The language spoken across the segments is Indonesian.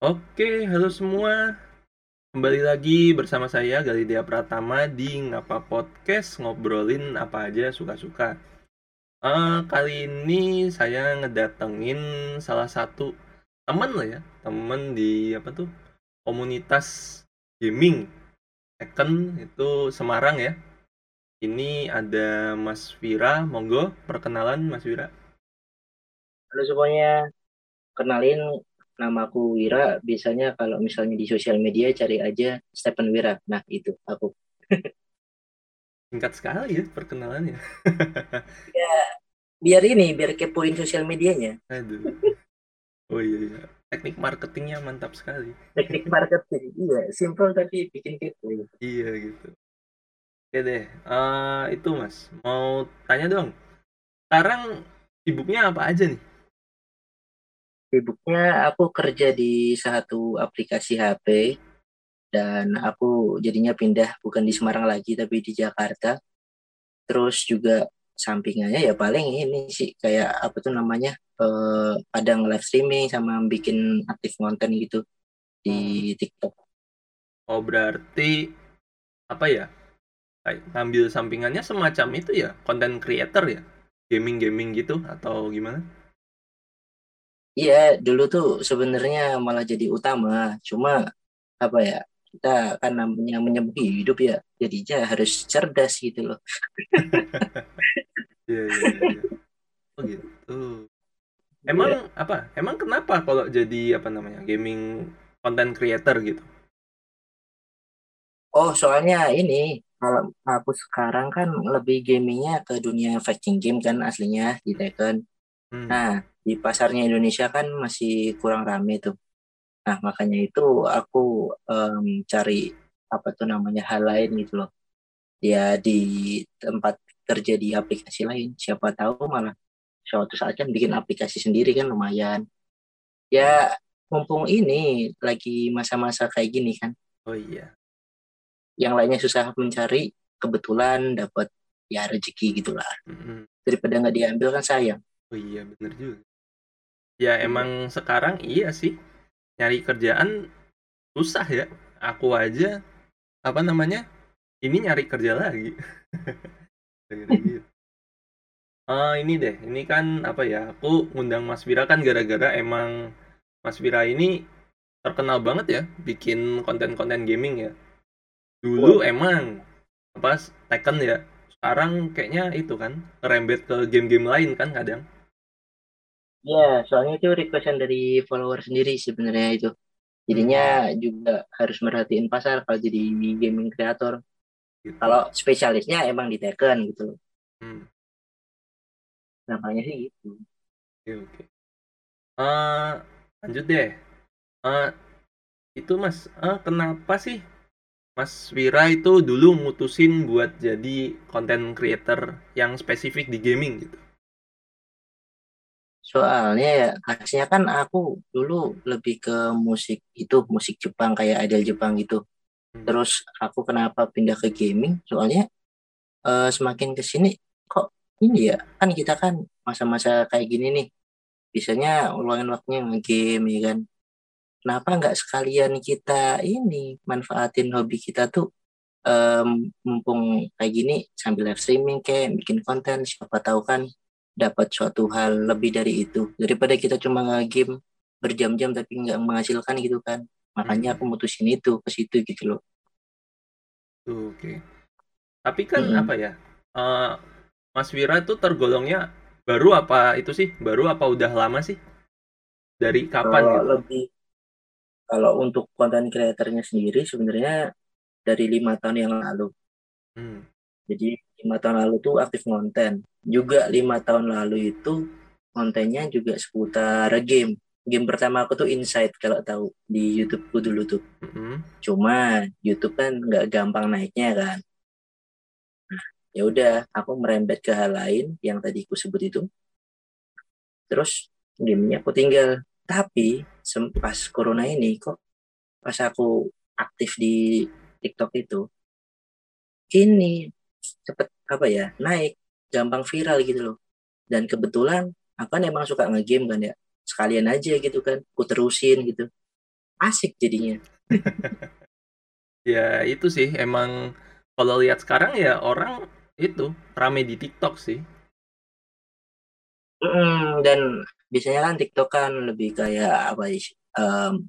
Oke, halo semua. Kembali lagi bersama saya Galidia Pratama di Ngapa Podcast ngobrolin apa aja suka-suka. Uh, kali ini saya ngedatengin salah satu temen lah ya, temen di apa tuh komunitas gaming Tekken itu Semarang ya. Ini ada Mas Vira, monggo perkenalan Mas Vira. Halo semuanya, kenalin nama aku Wira. Biasanya kalau misalnya di sosial media cari aja Stephen Wira. Nah, itu aku. Singkat sekali ya perkenalannya. ya, biar ini, biar kepoin sosial medianya. Aduh. Oh iya, iya. Teknik marketingnya mantap sekali. Teknik marketing, iya. Simple tapi bikin kepo. Iya gitu. Oke deh, uh, itu mas. Mau tanya dong. Sekarang sibuknya apa aja nih? Sibuknya aku kerja di satu aplikasi HP dan aku jadinya pindah bukan di Semarang lagi tapi di Jakarta. Terus juga sampingannya ya paling ini sih kayak apa tuh namanya eh, kadang live streaming sama bikin aktif konten gitu di TikTok. Oh berarti apa ya? Kayak ngambil sampingannya semacam itu ya, konten creator ya, gaming gaming gitu atau gimana? Iya, dulu tuh sebenarnya malah jadi utama. Cuma apa ya? Kita kan namanya menyebut hidup ya, jadinya harus cerdas gitu loh. Iya, iya, iya. Oh gitu. Emang yeah. apa? Emang kenapa kalau jadi apa namanya gaming content creator gitu? Oh, soalnya ini kalau aku sekarang kan lebih gamingnya ke dunia fighting game kan aslinya di Tekken. Hmm. Nah, di pasarnya Indonesia kan masih kurang rame tuh. Nah, makanya itu aku um, cari apa tuh namanya hal lain gitu loh. Ya di tempat kerja di aplikasi lain, siapa tahu malah suatu saat kan bikin aplikasi sendiri kan lumayan. Ya mumpung ini lagi masa-masa kayak gini kan. Oh iya. Yang lainnya susah mencari, kebetulan dapat ya rezeki gitulah. Mm -hmm. Daripada nggak diambil kan sayang. Oh iya bener juga. Ya emang sekarang iya sih nyari kerjaan susah ya. Aku aja apa namanya ini nyari kerja lagi. uh, ini deh, ini kan apa ya? Aku ngundang Mas Vira kan gara-gara emang Mas Vira ini terkenal banget ya bikin konten-konten gaming ya. Dulu oh. emang apa Tekken ya. Sekarang kayaknya itu kan rembet ke game-game lain kan kadang. Ya, soalnya itu requestan dari follower sendiri sebenarnya itu. Jadinya hmm. juga harus merhatiin pasar kalau jadi gaming creator. Gitu. Kalau spesialisnya emang di Tekken gitu loh. Hmm. Namanya sih gitu. Oke, oke. Uh, lanjut deh. Uh, itu Mas, uh, kenapa sih Mas Wira itu dulu mutusin buat jadi content creator yang spesifik di gaming gitu? Soalnya ya khasnya kan aku dulu lebih ke musik itu musik Jepang kayak idol Jepang gitu. Hmm. Terus aku kenapa pindah ke gaming? Soalnya uh, semakin ke sini kok ini ya kan kita kan masa-masa kayak gini nih. Biasanya luangin waktunya nge-game ya kan. Kenapa nggak sekalian kita ini manfaatin hobi kita tuh um, mumpung kayak gini sambil live streaming kayak bikin konten siapa tahu kan dapat suatu hal lebih dari itu daripada kita cuma nge-game berjam-jam tapi nggak menghasilkan gitu kan makanya aku mutusin itu ke situ gitu loh oke okay. tapi kan hmm. apa ya uh, Mas Wira itu tergolongnya baru apa itu sih baru apa udah lama sih dari kapan kalau gitu? lebih kalau untuk konten kreatornya sendiri sebenarnya dari lima tahun yang lalu hmm. jadi lima tahun lalu tuh aktif konten juga lima tahun lalu itu kontennya juga seputar game. Game pertama aku tuh Insight kalau tahu di YouTubeku dulu tuh. Mm-hmm. cuma YouTube kan nggak gampang naiknya kan. Nah, ya udah aku merembet ke hal lain yang tadi aku sebut itu. Terus gamenya aku tinggal. Tapi pas corona ini kok pas aku aktif di TikTok itu ini cepet apa ya naik gampang viral gitu loh. Dan kebetulan aku kan emang suka ngegame kan ya. Sekalian aja gitu kan aku terusin gitu. Asik jadinya. Ya itu sih emang kalau lihat sekarang ya orang itu rame di TikTok sih. Mm, dan biasanya kan TikTok kan lebih kayak apa sih um,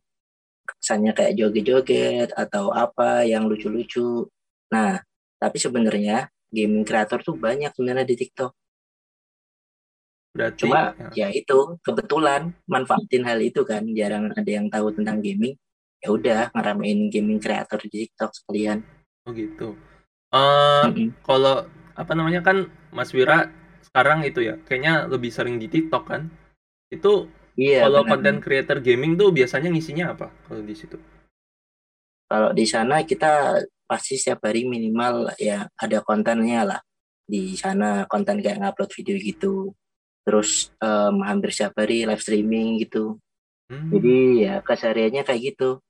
kesannya kayak joget-joget atau apa yang lucu-lucu. Nah tapi sebenarnya gaming creator tuh banyak sebenarnya di TikTok Berarti, Cuma ya. ya itu kebetulan manfaatin hal itu kan jarang ada yang tahu tentang gaming. Ya udah ngeramein gaming kreator di TikTok sekalian. Oh gitu. Uh, mm -hmm. Kalau apa namanya kan Mas Wira sekarang itu ya kayaknya lebih sering di TikTok kan. Itu iya, kalau konten creator gaming tuh biasanya ngisinya apa kalau di situ? Kalau di sana kita pasti setiap hari minimal ya ada kontennya lah. Di sana konten kayak ngupload video gitu terus um, hampir setiap hari live streaming gitu hmm. jadi ya kesehariannya kayak gitu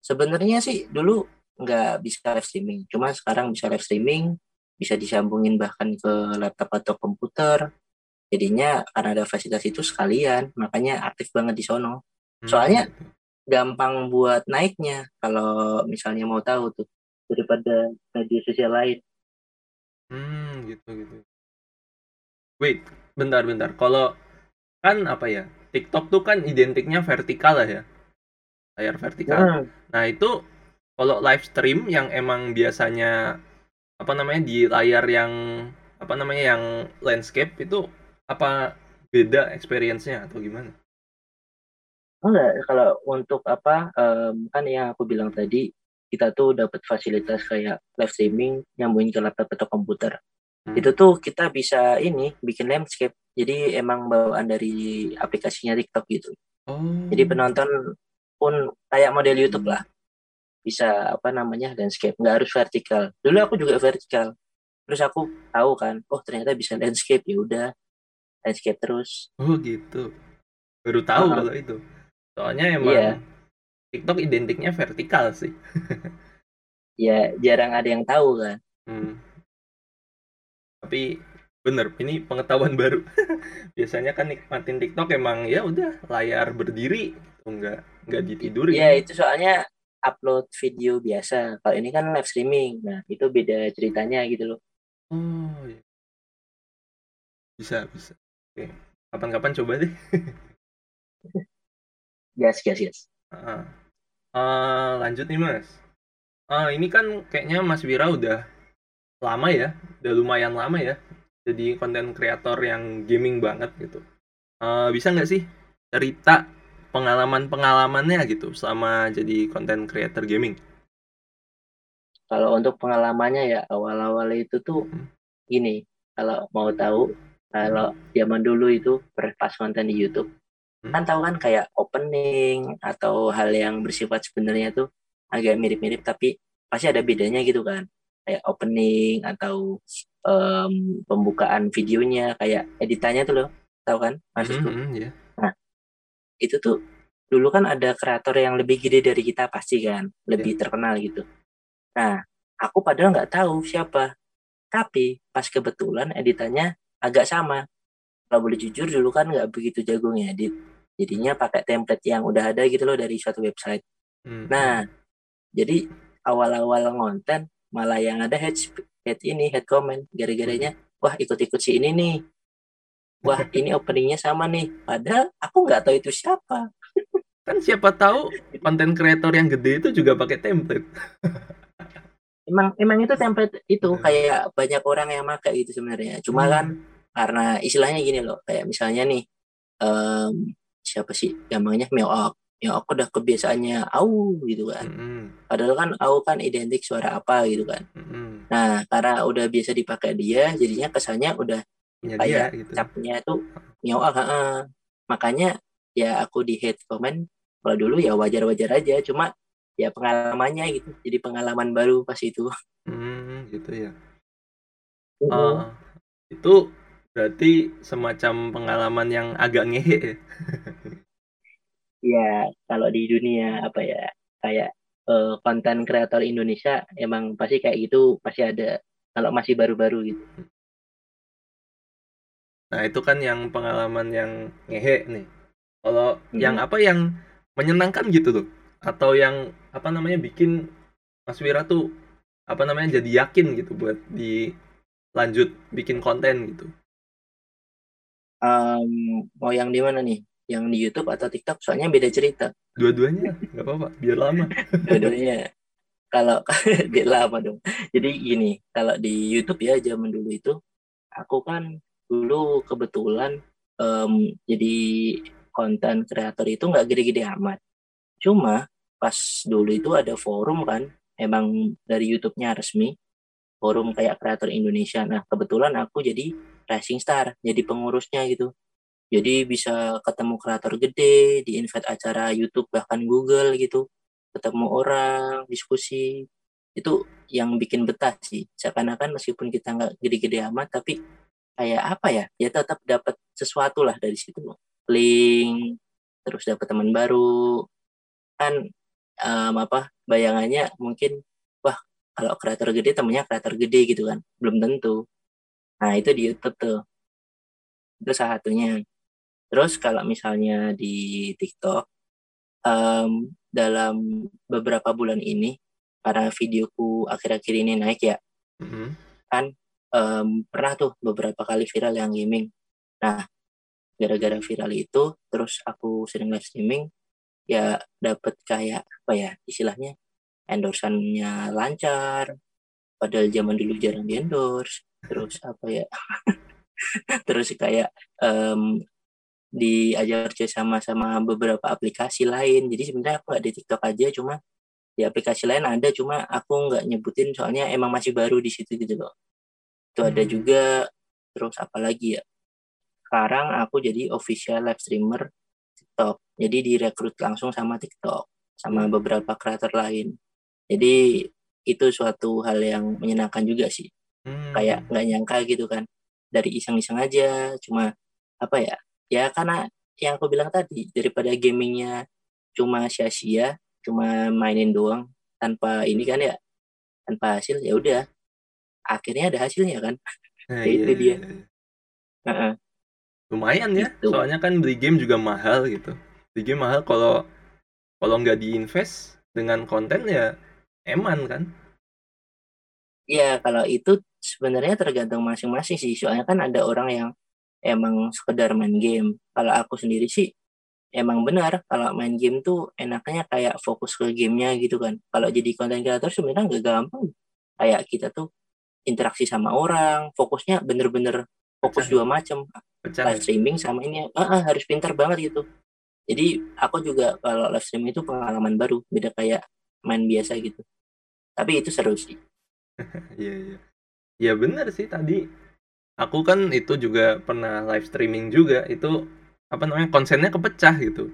sebenarnya sih dulu nggak bisa live streaming cuma sekarang bisa live streaming bisa disambungin bahkan ke laptop atau komputer jadinya karena ada fasilitas itu sekalian makanya aktif banget di sono hmm. soalnya gampang buat naiknya kalau misalnya mau tahu tuh daripada media sosial lain. Hmm gitu gitu. Wait bentar bentar. Kalau kan apa ya TikTok tuh kan identiknya vertikal lah ya. Layar vertikal. Hmm. nah itu kalau live stream yang emang biasanya apa namanya di layar yang apa namanya yang landscape itu apa beda experience-nya atau gimana? Enggak, kalau untuk apa um, kan yang aku bilang tadi kita tuh dapat fasilitas kayak live streaming nyambungin ke laptop atau komputer. Hmm. Itu tuh kita bisa ini bikin landscape. Jadi emang bawaan dari aplikasinya TikTok gitu. Oh. Jadi penonton pun kayak model YouTube lah. Bisa apa namanya landscape, nggak harus vertikal. Dulu aku juga vertikal. Terus aku tahu kan, oh ternyata bisa landscape ya udah landscape terus. Oh gitu. Baru tahu kalau itu. Soalnya emang yeah. TikTok identiknya vertikal sih. ya jarang ada yang tahu kan. Hmm. Tapi bener ini pengetahuan baru. Biasanya kan nikmatin TikTok emang ya udah layar berdiri gitu nggak nggak ditidurin. Ya itu soalnya upload video biasa. Kalau ini kan live streaming nah itu beda ceritanya gitu loh. Oh iya. bisa bisa. Oke kapan-kapan coba deh. Yes yes yes uh, uh, lanjut nih mas uh, ini kan kayaknya Mas Wira udah lama ya, udah lumayan lama ya, jadi konten kreator yang gaming banget gitu. Uh, bisa nggak sih cerita pengalaman-pengalamannya gitu selama jadi konten kreator gaming? Kalau untuk pengalamannya ya awal-awal itu tuh hmm. gini, kalau mau tahu kalau zaman dulu itu pas konten di YouTube. Kan tahu kan kayak opening atau hal yang bersifat sebenarnya tuh agak mirip-mirip tapi pasti ada bedanya gitu kan. Kayak opening atau um, pembukaan videonya kayak editannya tuh loh. Tahu kan maksudku mm -hmm, yeah. nah itu tuh dulu kan ada kreator yang lebih gede dari kita pasti kan lebih yeah. terkenal gitu. Nah aku padahal nggak tahu siapa. Tapi pas kebetulan editannya agak sama. Kalau boleh jujur dulu kan nggak begitu jago ngedit jadinya pakai template yang udah ada gitu loh dari suatu website. Mm -hmm. nah jadi awal-awal ngonten malah yang ada head head ini head comment. Gara-garanya wah ikut-ikut si ini nih. Wah ini openingnya sama nih. Padahal aku nggak tahu itu siapa. Kan siapa tahu konten kreator yang gede itu juga pakai template. Emang emang itu template itu iya. kayak banyak orang yang pakai itu sebenarnya. Cuma hmm. kan karena istilahnya gini loh kayak misalnya nih um, siapa sih gampangnya Meowok ya aku udah kebiasaannya au gitu kan. Mm-hmm. padahal kan au kan identik suara apa gitu kan. Mm-hmm. nah karena udah biasa dipakai dia jadinya kesannya udah ya, kayak dia, gitu. capnya itu miau ah makanya ya aku di hate comment kalau dulu ya wajar-wajar aja cuma ya pengalamannya gitu. Jadi pengalaman baru pas itu. Hmm, gitu ya. Uh, uh, itu berarti semacam pengalaman yang agak ngehe ya? ya kalau di dunia apa ya kayak uh, konten kreator Indonesia emang pasti kayak gitu pasti ada kalau masih baru-baru gitu. Nah itu kan yang pengalaman yang ngehe nih. Kalau hmm. yang apa yang menyenangkan gitu tuh atau yang apa namanya bikin Mas Wira tuh apa namanya jadi yakin gitu buat dilanjut bikin konten gitu um, mau yang di mana nih? Yang di YouTube atau TikTok? Soalnya beda cerita. Dua-duanya? Nggak apa-apa biar lama. Dua-duanya. Kalau biar lama dong. Jadi gini kalau di YouTube ya zaman dulu itu aku kan dulu kebetulan um, jadi konten kreator itu nggak gede-gede amat. Cuma pas dulu itu ada forum kan emang dari YouTube-nya resmi forum kayak kreator Indonesia. Nah kebetulan aku jadi rising star jadi pengurusnya gitu. Jadi bisa ketemu kreator gede di invite acara YouTube bahkan Google gitu. Ketemu orang diskusi. Itu yang bikin betah sih. Seakan-akan meskipun kita nggak gede-gede amat tapi kayak apa ya? Ya tetap dapat sesuatu lah dari situ. Link terus dapat teman baru. Kan um, apa bayangannya mungkin wah kalau kreator gede temennya kreator gede gitu kan. Belum tentu nah itu di YouTube tuh. Itu salah satunya. Terus kalau misalnya di TikTok um, dalam beberapa bulan ini karena videoku akhir-akhir ini naik ya mm-hmm. kan um, pernah tuh beberapa kali viral yang gaming. Nah gara-gara viral itu terus aku sering live streaming ya dapat kayak apa ya istilahnya endorsannya lancar padahal zaman dulu jarang di endorse terus apa ya? Terus kayak um, diajak kerja sama sama beberapa aplikasi lain. Jadi sebenarnya aku nggak di TikTok aja cuma di aplikasi lain ada cuma aku nggak nyebutin soalnya emang masih baru di situ gitu loh. Itu hmm. ada juga terus apa lagi ya? Sekarang aku jadi official live streamer TikTok. Jadi direkrut langsung sama TikTok sama hmm. beberapa kreator lain. Jadi itu suatu hal yang menyenangkan juga sih. Hmm. kayak nggak nyangka gitu kan. Dari iseng-iseng aja cuma apa ya? Ya karena yang aku bilang tadi daripada gamingnya cuma sia-sia cuma mainin doang tanpa ini kan ya tanpa hasil ya udah. Akhirnya ada hasilnya kan. Nah, ya, itu iya, dia Uh -uh. lumayan ya itu. soalnya kan beli game juga mahal gitu. Beli game mahal kalau kalau nggak diinvest dengan konten ya eman kan Iya, kalau itu sebenarnya tergantung masing-masing sih. Soalnya kan ada orang yang emang sekedar main game. Kalau aku sendiri sih emang benar kalau main game tuh enaknya kayak fokus ke gamenya gitu kan. Kalau jadi konten kreator sebenarnya nggak gampang. Kayak kita tuh interaksi sama orang, fokusnya bener-bener fokus Pecah. dua macam. Live streaming sama ini uh, uh, harus pintar banget gitu. Jadi aku juga kalau live streaming itu pengalaman baru, beda kayak main biasa gitu. Tapi itu seru sih. Iya iya. Ya benar sih. Tadi aku kan itu juga pernah live streaming juga. Itu apa namanya konsennya kepecah gitu.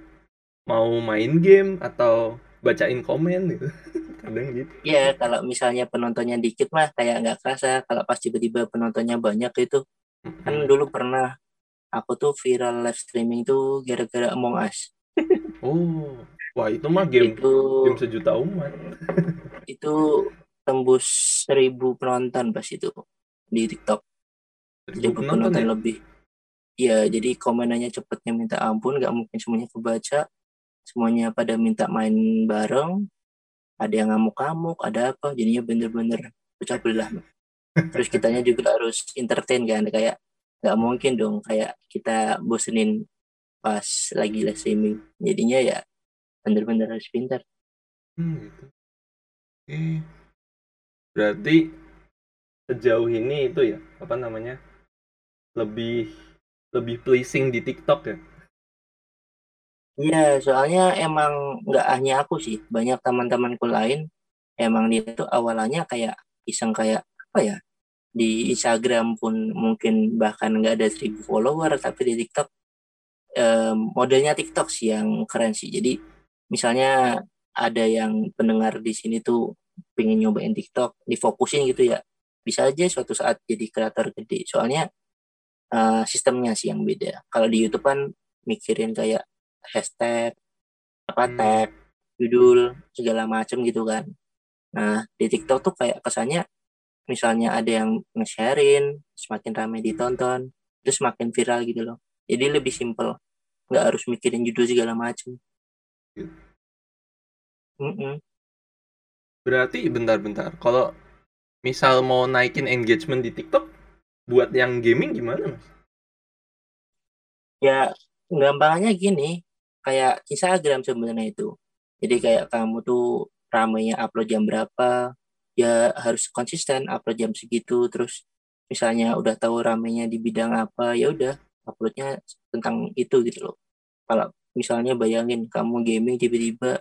Mau main game atau bacain komen gitu. Kadang gitu. Ya kalau misalnya penontonnya dikit mah kayak nggak kerasa. Kalau pas tiba-tiba penontonnya banyak itu mm-hmm. kan dulu pernah aku tuh viral live streaming tuh gara-gara Among Us. Oh wah itu mah game itu, game sejuta umat itu tembus seribu penonton pas itu di TikTok. Jadi penonton ya? lebih. Ya jadi komenannya cepetnya minta ampun nggak mungkin semuanya kebaca. Semuanya pada minta main bareng. Ada yang ngamuk-ngamuk ada apa jadinya bener-bener pecah belah. Terus kitanya juga harus entertain kan kayak nggak mungkin dong kayak kita bosenin pas lagi live streaming. Jadinya ya bener-bener harus pintar. Hmm, gitu. Eh, berarti sejauh ini itu ya apa namanya lebih lebih pleasing di TikTok ya? Iya, soalnya emang nggak hanya aku sih, banyak teman-temanku lain emang dia tuh awalnya kayak iseng kayak apa ya di Instagram pun mungkin bahkan nggak ada seribu follower tapi di TikTok um, modelnya TikTok sih yang keren sih. Jadi misalnya ada yang pendengar di sini tuh pengen nyobain TikTok, difokusin gitu ya, bisa aja suatu saat jadi kreator gede. Soalnya uh, sistemnya sih yang beda. Kalau di YouTube kan mikirin kayak hashtag, apa hmm. tag, judul segala macam gitu kan. Nah di TikTok tuh kayak kesannya misalnya ada yang nge-sharein, semakin ramai ditonton, terus semakin viral gitu loh. Jadi lebih simpel, nggak harus mikirin judul segala macam. Mm -mm. Berarti bentar-bentar. Kalau misal mau naikin engagement di TikTok, buat yang gaming gimana, Mas? Ya, gampangnya gini, kayak Instagram sebenarnya itu. Jadi kayak kamu tuh ramainya upload jam berapa, ya harus konsisten upload jam segitu terus misalnya udah tahu ramenya di bidang apa ya udah uploadnya tentang itu gitu loh kalau misalnya bayangin kamu gaming tiba-tiba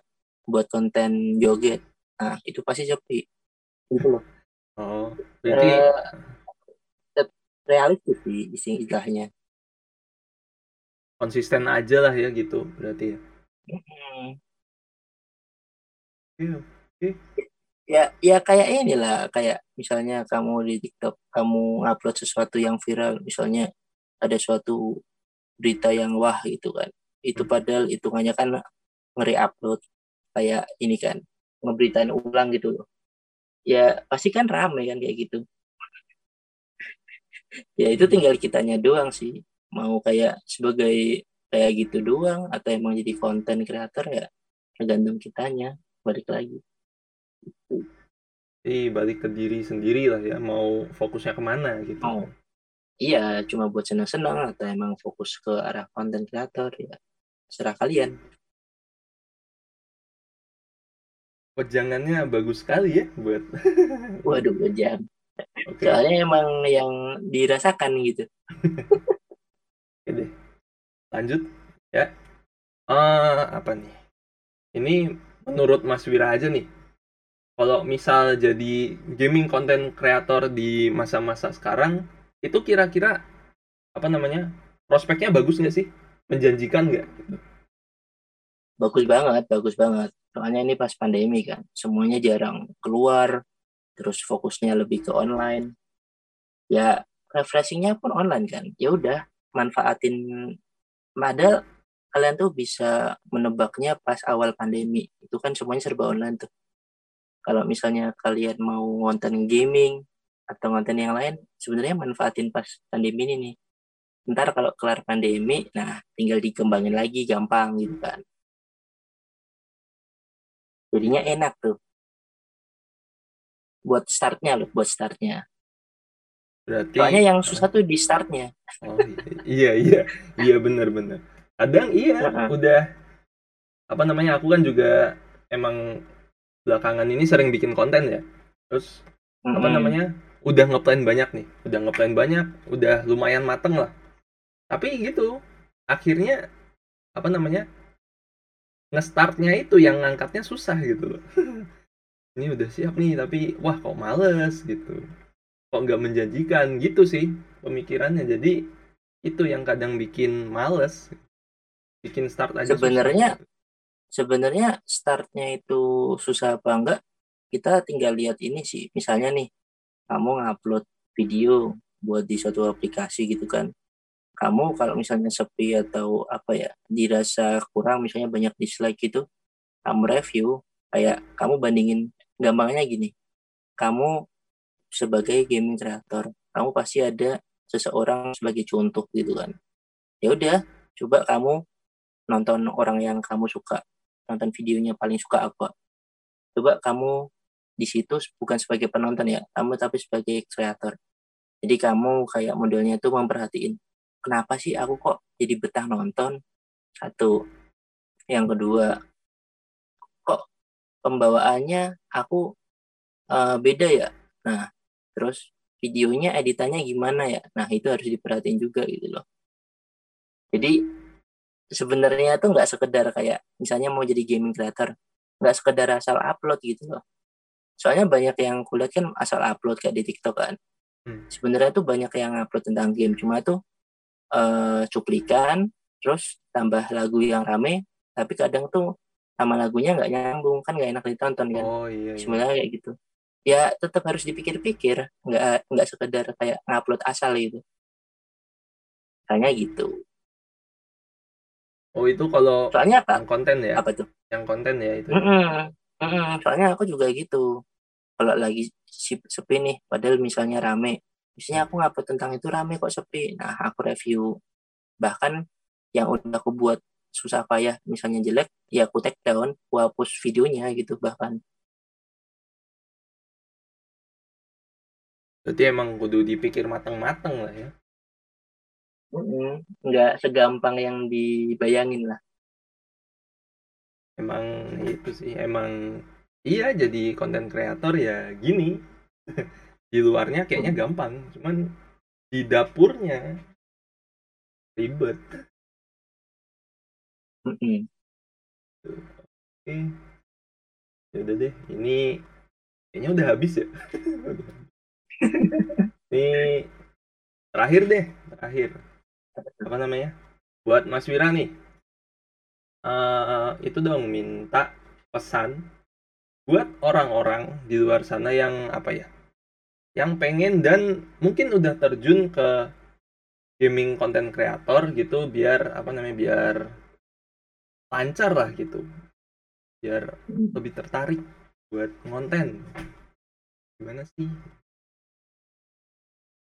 buat konten joget. Nah itu pasti sepi gitu loh. Oh berarti uh, realistis sih istilahnya. Konsisten aja lah ya gitu berarti ya. Hmm. yeah. okay ya ya kayak inilah kayak misalnya kamu di TikTok kamu upload sesuatu yang viral misalnya ada suatu berita yang wah gitu kan. Itu hmm. padahal hitungannya kan ngeri-upload kayak ini kan ngeberitain ulang gitu loh ya pasti kan rame kan kayak gitu ya itu tinggal kitanya doang sih mau kayak sebagai kayak gitu doang atau emang jadi konten kreator ya tergantung kitanya balik lagi jadi balik ke diri sendiri lah ya, mau fokusnya ke mana gitu. Oh. Iya, cuma buat senang-senang atau emang fokus ke arah konten kreator ya. Serah kalian. Wejangannya bagus sekali ya buat. Waduh, wejang. Okay. Soalnya emang yang dirasakan gitu. Oke deh. Lanjut ya. Uh, apa nih? Ini menurut Mas Wira aja nih kalau misal jadi gaming content creator di masa-masa sekarang itu kira-kira apa namanya prospeknya bagus nggak sih menjanjikan nggak bagus banget bagus banget. Soalnya ini pas pandemi kan semuanya jarang keluar terus fokusnya lebih ke online. Ya refreshingnya pun online kan. Ya udah manfaatin. Padahal kalian tuh bisa menebaknya pas awal pandemi. Itu kan semuanya serba online tuh. Kalau misalnya kalian mau ngonten gaming atau ngonten yang lain sebenarnya manfaatin pas pandemi ini nih. Ntar kalau kelar pandemi nah tinggal dikembangin lagi gampang gitu kan jadinya enak tuh. Buat startnya loh buat startnya. Berarti, soalnya yang susah tuh di startnya. oh, iya iya iya bener bener. Kadang iya uh -uh. udah apa namanya aku kan juga emang belakangan ini sering bikin konten ya. Terus mm-hmm. apa namanya udah ngeplan banyak nih udah ngeplan banyak udah lumayan mateng lah. Tapi gitu akhirnya apa namanya ngestartnya itu yang ngangkatnya susah gitu. Loh ini udah siap nih tapi wah kok males gitu. Kok nggak menjanjikan? Gitu sih pemikirannya. Jadi itu yang kadang bikin males. Bikin start aja sebenarnya sebenarnya startnya itu susah apa enggak? Kita tinggal lihat ini sih. Misalnya nih kamu ngupload video buat di suatu aplikasi gitu kan kamu kalau misalnya sepi atau apa ya dirasa kurang misalnya banyak dislike gitu kamu review kayak kamu bandingin gampangnya gini kamu sebagai gaming creator kamu pasti ada seseorang sebagai contoh gitu kan. Ya udah coba kamu nonton orang yang kamu suka nonton videonya paling suka apa. Coba kamu di situ bukan sebagai penonton ya kamu tapi sebagai kreator jadi kamu kayak modelnya tuh memperhatiin kenapa sih aku kok jadi betah nonton? Satu. Yang kedua kok pembawaannya aku uh, beda ya? Nah terus videonya editannya gimana ya? Nah itu harus diperhatiin juga gitu loh. Jadi sebenarnya tuh nggak sekedar kayak misalnya mau jadi gaming creator nggak sekedar asal upload gitu loh. Soalnya banyak yang kulihat kan asal upload kayak di TikTok kan. Hmm. sebenarnya tuh banyak yang upload tentang game cuma tuh uh, cuplikan terus tambah lagu yang rame tapi kadang tuh sama lagunya nggak nyambung kan nggak enak ditonton kan oh, iya, iya. sebenarnya kayak gitu ya tetap harus dipikir-pikir nggak nggak sekedar kayak ngupload asal gitu hanya gitu Oh itu kalau soalnya apa? yang konten ya? Apa tuh? Yang konten ya itu. Mm -mm. Mm -mm. Soalnya aku juga gitu. Kalau lagi sepi nih, padahal misalnya rame. Misalnya aku ngupload tentang itu rame kok sepi. Nah aku review. Bahkan yang udah aku buat susah payah misalnya jelek ya aku take down aku hapus videonya gitu bahkan Berarti emang kudu dipikir mateng-mateng lah ya. Nggak segampang yang dibayangin lah. Emang itu sih, emang iya jadi konten kreator ya gini. di luarnya kayaknya gampang, cuman di dapurnya ribet. Mm Oke. Ya udah deh, ini kayaknya udah habis ya. Ini terakhir deh, terakhir. Apa namanya? Buat Mas Wira nih. Uh, itu dong minta pesan buat orang-orang di luar sana yang apa ya? Yang pengen dan mungkin udah terjun ke gaming content creator gitu biar apa namanya biar lancar lah gitu. Biar lebih tertarik buat konten gimana sih?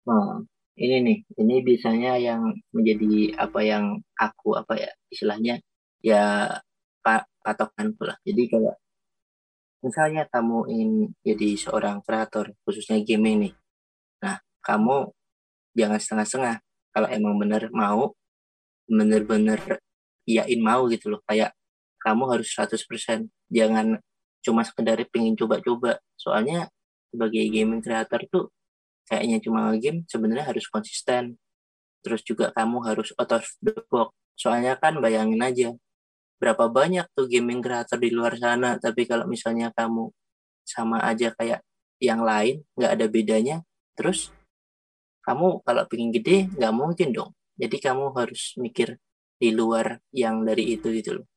Nah, ini nih, ini biasanya yang menjadi apa yang aku apa ya istilahnya ya patokan pula. Jadi kayak misalnya kamu ingin jadi seorang kreator khususnya game ini. Nah, kamu jangan setengah-setengah. Kalau emang bener mau, bener-bener iyain mau gitu loh. Kayak kamu harus 100%. Jangan cuma sekedar pengen coba-coba. Soalnya sebagai gaming creator tuh kayaknya cuma game sebenarnya harus konsisten terus juga kamu harus out of the box soalnya kan bayangin aja berapa banyak tuh gaming creator di luar sana. Tapi kalau misalnya kamu sama aja kayak yang lain nggak ada bedanya terus kamu kalau pengen gede nggak mungkin dong. Jadi kamu harus mikir di luar yang dari itu gitu loh.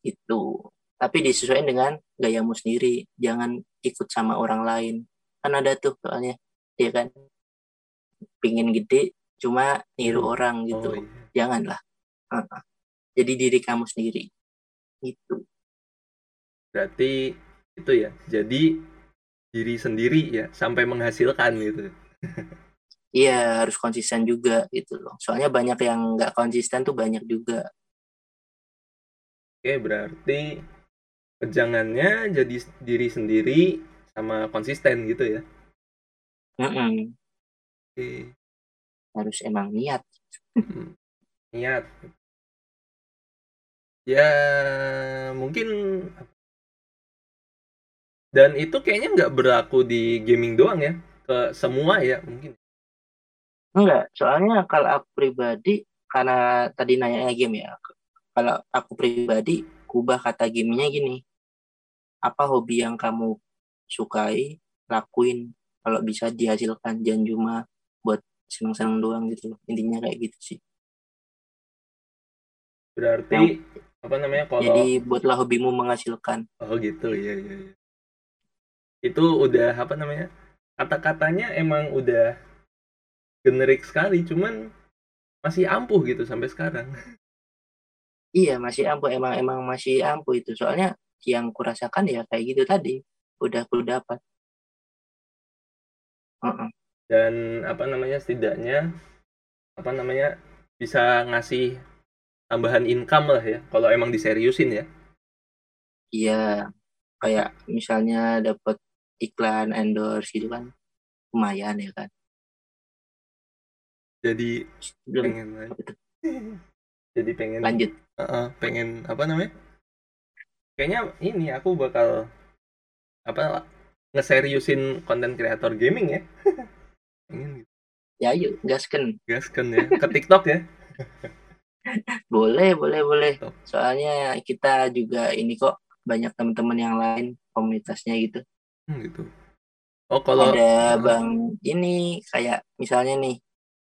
Itu tapi disesuaikan dengan gayamu sendiri. Jangan ikut sama orang lain. Kan ada tuh soalnya ya kan? Pingin gede cuma niru hmm. orang gitu. Oh, iya. janganlah. Uh -uh. Jadi diri kamu sendiri. Itu berarti itu ya jadi diri sendiri ya sampai menghasilkan gitu. Iya harus konsisten juga gitu loh. Soalnya banyak yang nggak konsisten tuh banyak juga. Oke berarti pejangannya jadi diri sendiri sama konsisten gitu ya? Mm -mm. harus emang niat. Niat ya mungkin dan itu kayaknya nggak berlaku di gaming doang ya ke semua ya mungkin. Enggak soalnya kalau aku pribadi karena tadi nanya game ya kalau aku pribadi kubah kata gamenya gini. Apa hobi yang kamu sukai lakuin kalau bisa dihasilkan jangan cuma buat senang-senang doang gitu intinya kayak gitu sih. Berarti yang, apa namanya kalau jadi buatlah hobimu menghasilkan. Oh gitu. Iya, iya. itu udah apa namanya kata-katanya emang udah generik sekali cuman masih ampuh gitu sampai sekarang. Iya masih ampuh. Emang emang masih ampuh itu. Soalnya yang kurasakan ya kayak gitu tadi udah aku dapat. Uh-uh. dan apa namanya setidaknya apa namanya bisa ngasih tambahan income lah ya kalau emang diseriusin ya. Iya kayak misalnya dapat iklan endorse gitu kan lumayan ya kan. Jadi Belum, pengen jadi pengen lanjut. Uh, pengen apa namanya? Kayaknya ini aku bakal apa ngeseriusin konten kreator gaming ya. Ya yuk gasken gasken ya ke TikTok ya boleh boleh boleh soalnya kita juga ini kok banyak teman-teman yang lain komunitasnya gitu hmm, gitu oh kalau ada bang ini kayak misalnya nih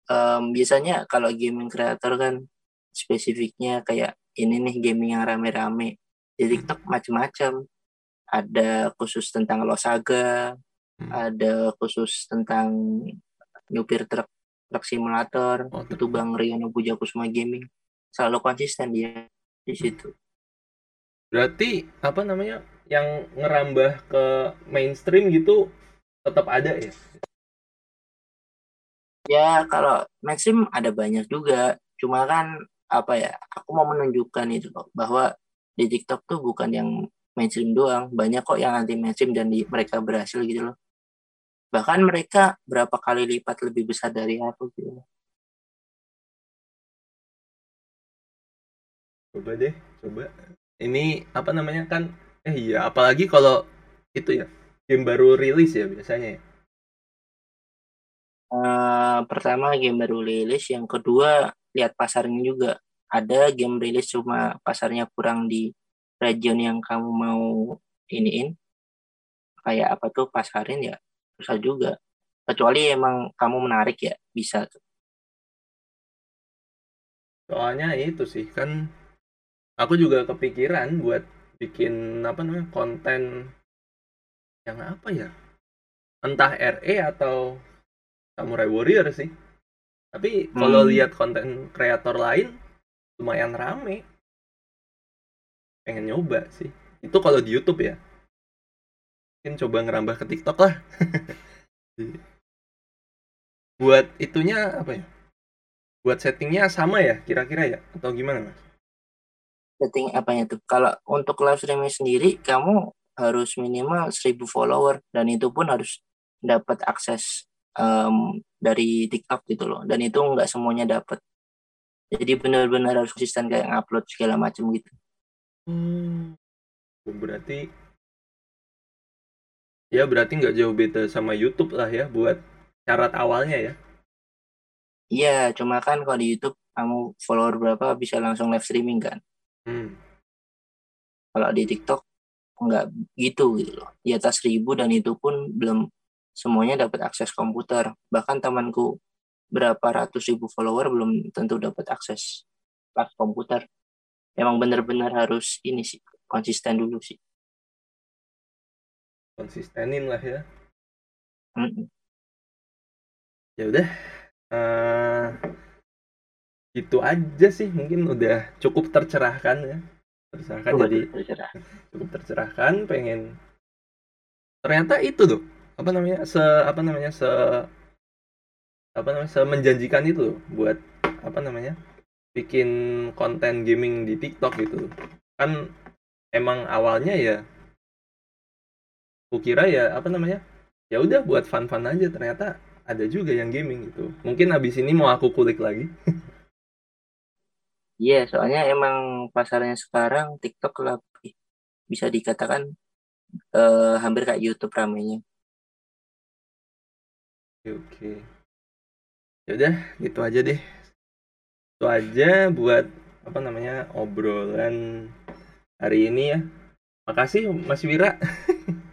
um, biasanya kalau gaming kreator kan spesifiknya kayak ini nih gaming yang rame-rame di. TikTok hmm. macam-macam ada khusus tentang Losaga, hmm. ada khusus tentang nyupir truk truk simulator, oh, itu Bang Riano Pujakusuma Gaming. Selalu konsisten dia di hmm. situ. Berarti apa namanya yang ngerambah ke mainstream gitu tetap ada ya? Ya kalau mainstream ada banyak juga, cuma kan apa ya aku mau menunjukkan itu loh bahwa di TikTok tuh bukan yang mainstream doang banyak kok yang anti mainstream dan di, mereka berhasil gitu loh bahkan mereka berapa kali lipat lebih besar dari aku gitu coba deh coba ini apa namanya kan eh iya apalagi kalau itu ya game baru rilis ya biasanya ya Uh, pertama game baru rilis, yang kedua lihat pasarnya juga. Ada game rilis cuma pasarnya kurang di region yang kamu mau iniin. Kayak apa tuh pasarin ya susah juga. Kecuali emang kamu menarik ya bisa tuh. Soalnya itu sih kan aku juga kepikiran buat bikin apa namanya konten yang apa ya entah RE atau Samurai Warrior sih tapi kalau hmm. lihat konten kreator lain lumayan rame pengen nyoba sih itu kalau di YouTube ya mungkin coba ngerambah ke TikTok lah. Buat itunya apa ya? Buat settingnya sama ya kira-kira ya? Atau gimana mas? Setting apanya tuh? Kalau untuk live streaming sendiri kamu harus minimal 1000 follower dan itu pun harus dapat akses um, dari TikTok gitu loh. Dan itu nggak semuanya dapat. Jadi benar-benar harus konsisten kayak ngupload segala macam gitu. Hmm. berarti ya berarti nggak jauh beda sama YouTube lah ya buat syarat awalnya ya iya cuma kan kalau di YouTube kamu follower berapa bisa langsung live streaming kan hmm. kalau di TikTok nggak gitu gitu loh di atas ribu dan itu pun belum semuanya dapat akses komputer. Bahkan temanku berapa ratus ribu follower belum tentu dapat akses pas komputer. Emang benar-benar harus ini sih konsisten dulu sih. Konsistenin lah ya. Mm -mm. Ya udah. Uh, itu aja sih mungkin udah cukup tercerahkan ya tercerahkan cukup jadi tercerah. cukup tercerahkan pengen ternyata itu tuh apa namanya se apa namanya se apa namanya se menjanjikan itu buat apa namanya bikin konten gaming di TikTok gitu kan emang awalnya ya kukira ya apa namanya ya udah buat fun-fun aja ternyata ada juga yang gaming gitu mungkin habis ini mau aku kulik lagi iya yeah, soalnya emang pasarnya sekarang TikTok lebih bisa dikatakan uh, hampir kayak YouTube ramenya Oke, oke. Ya udah, gitu aja deh. Itu aja buat apa namanya obrolan hari ini ya. Makasih Mas Wira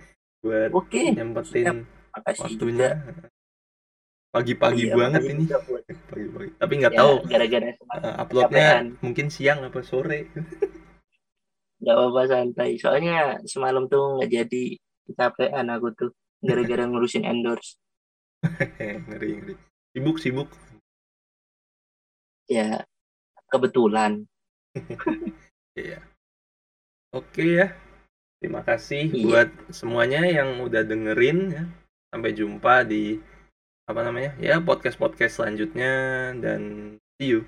buat oke, nyempetin waktunya. Pagi-pagi iya, banget ini. Pagi-pagi. Tapi nggak ya, tahu gara-gara uh, uploadnya capean. mungkin siang apa sore. Gak apa-apa santai. Soalnya semalam tuh nggak jadi capean aku tuh gara-gara ngurusin endorse. ngeri ngeri sibuk sibuk ya kebetulan iya oke ya terima kasih iya. buat semuanya yang udah dengerin ya. Sampai jumpa di apa namanya ya podcast podcast selanjutnya. Dan see you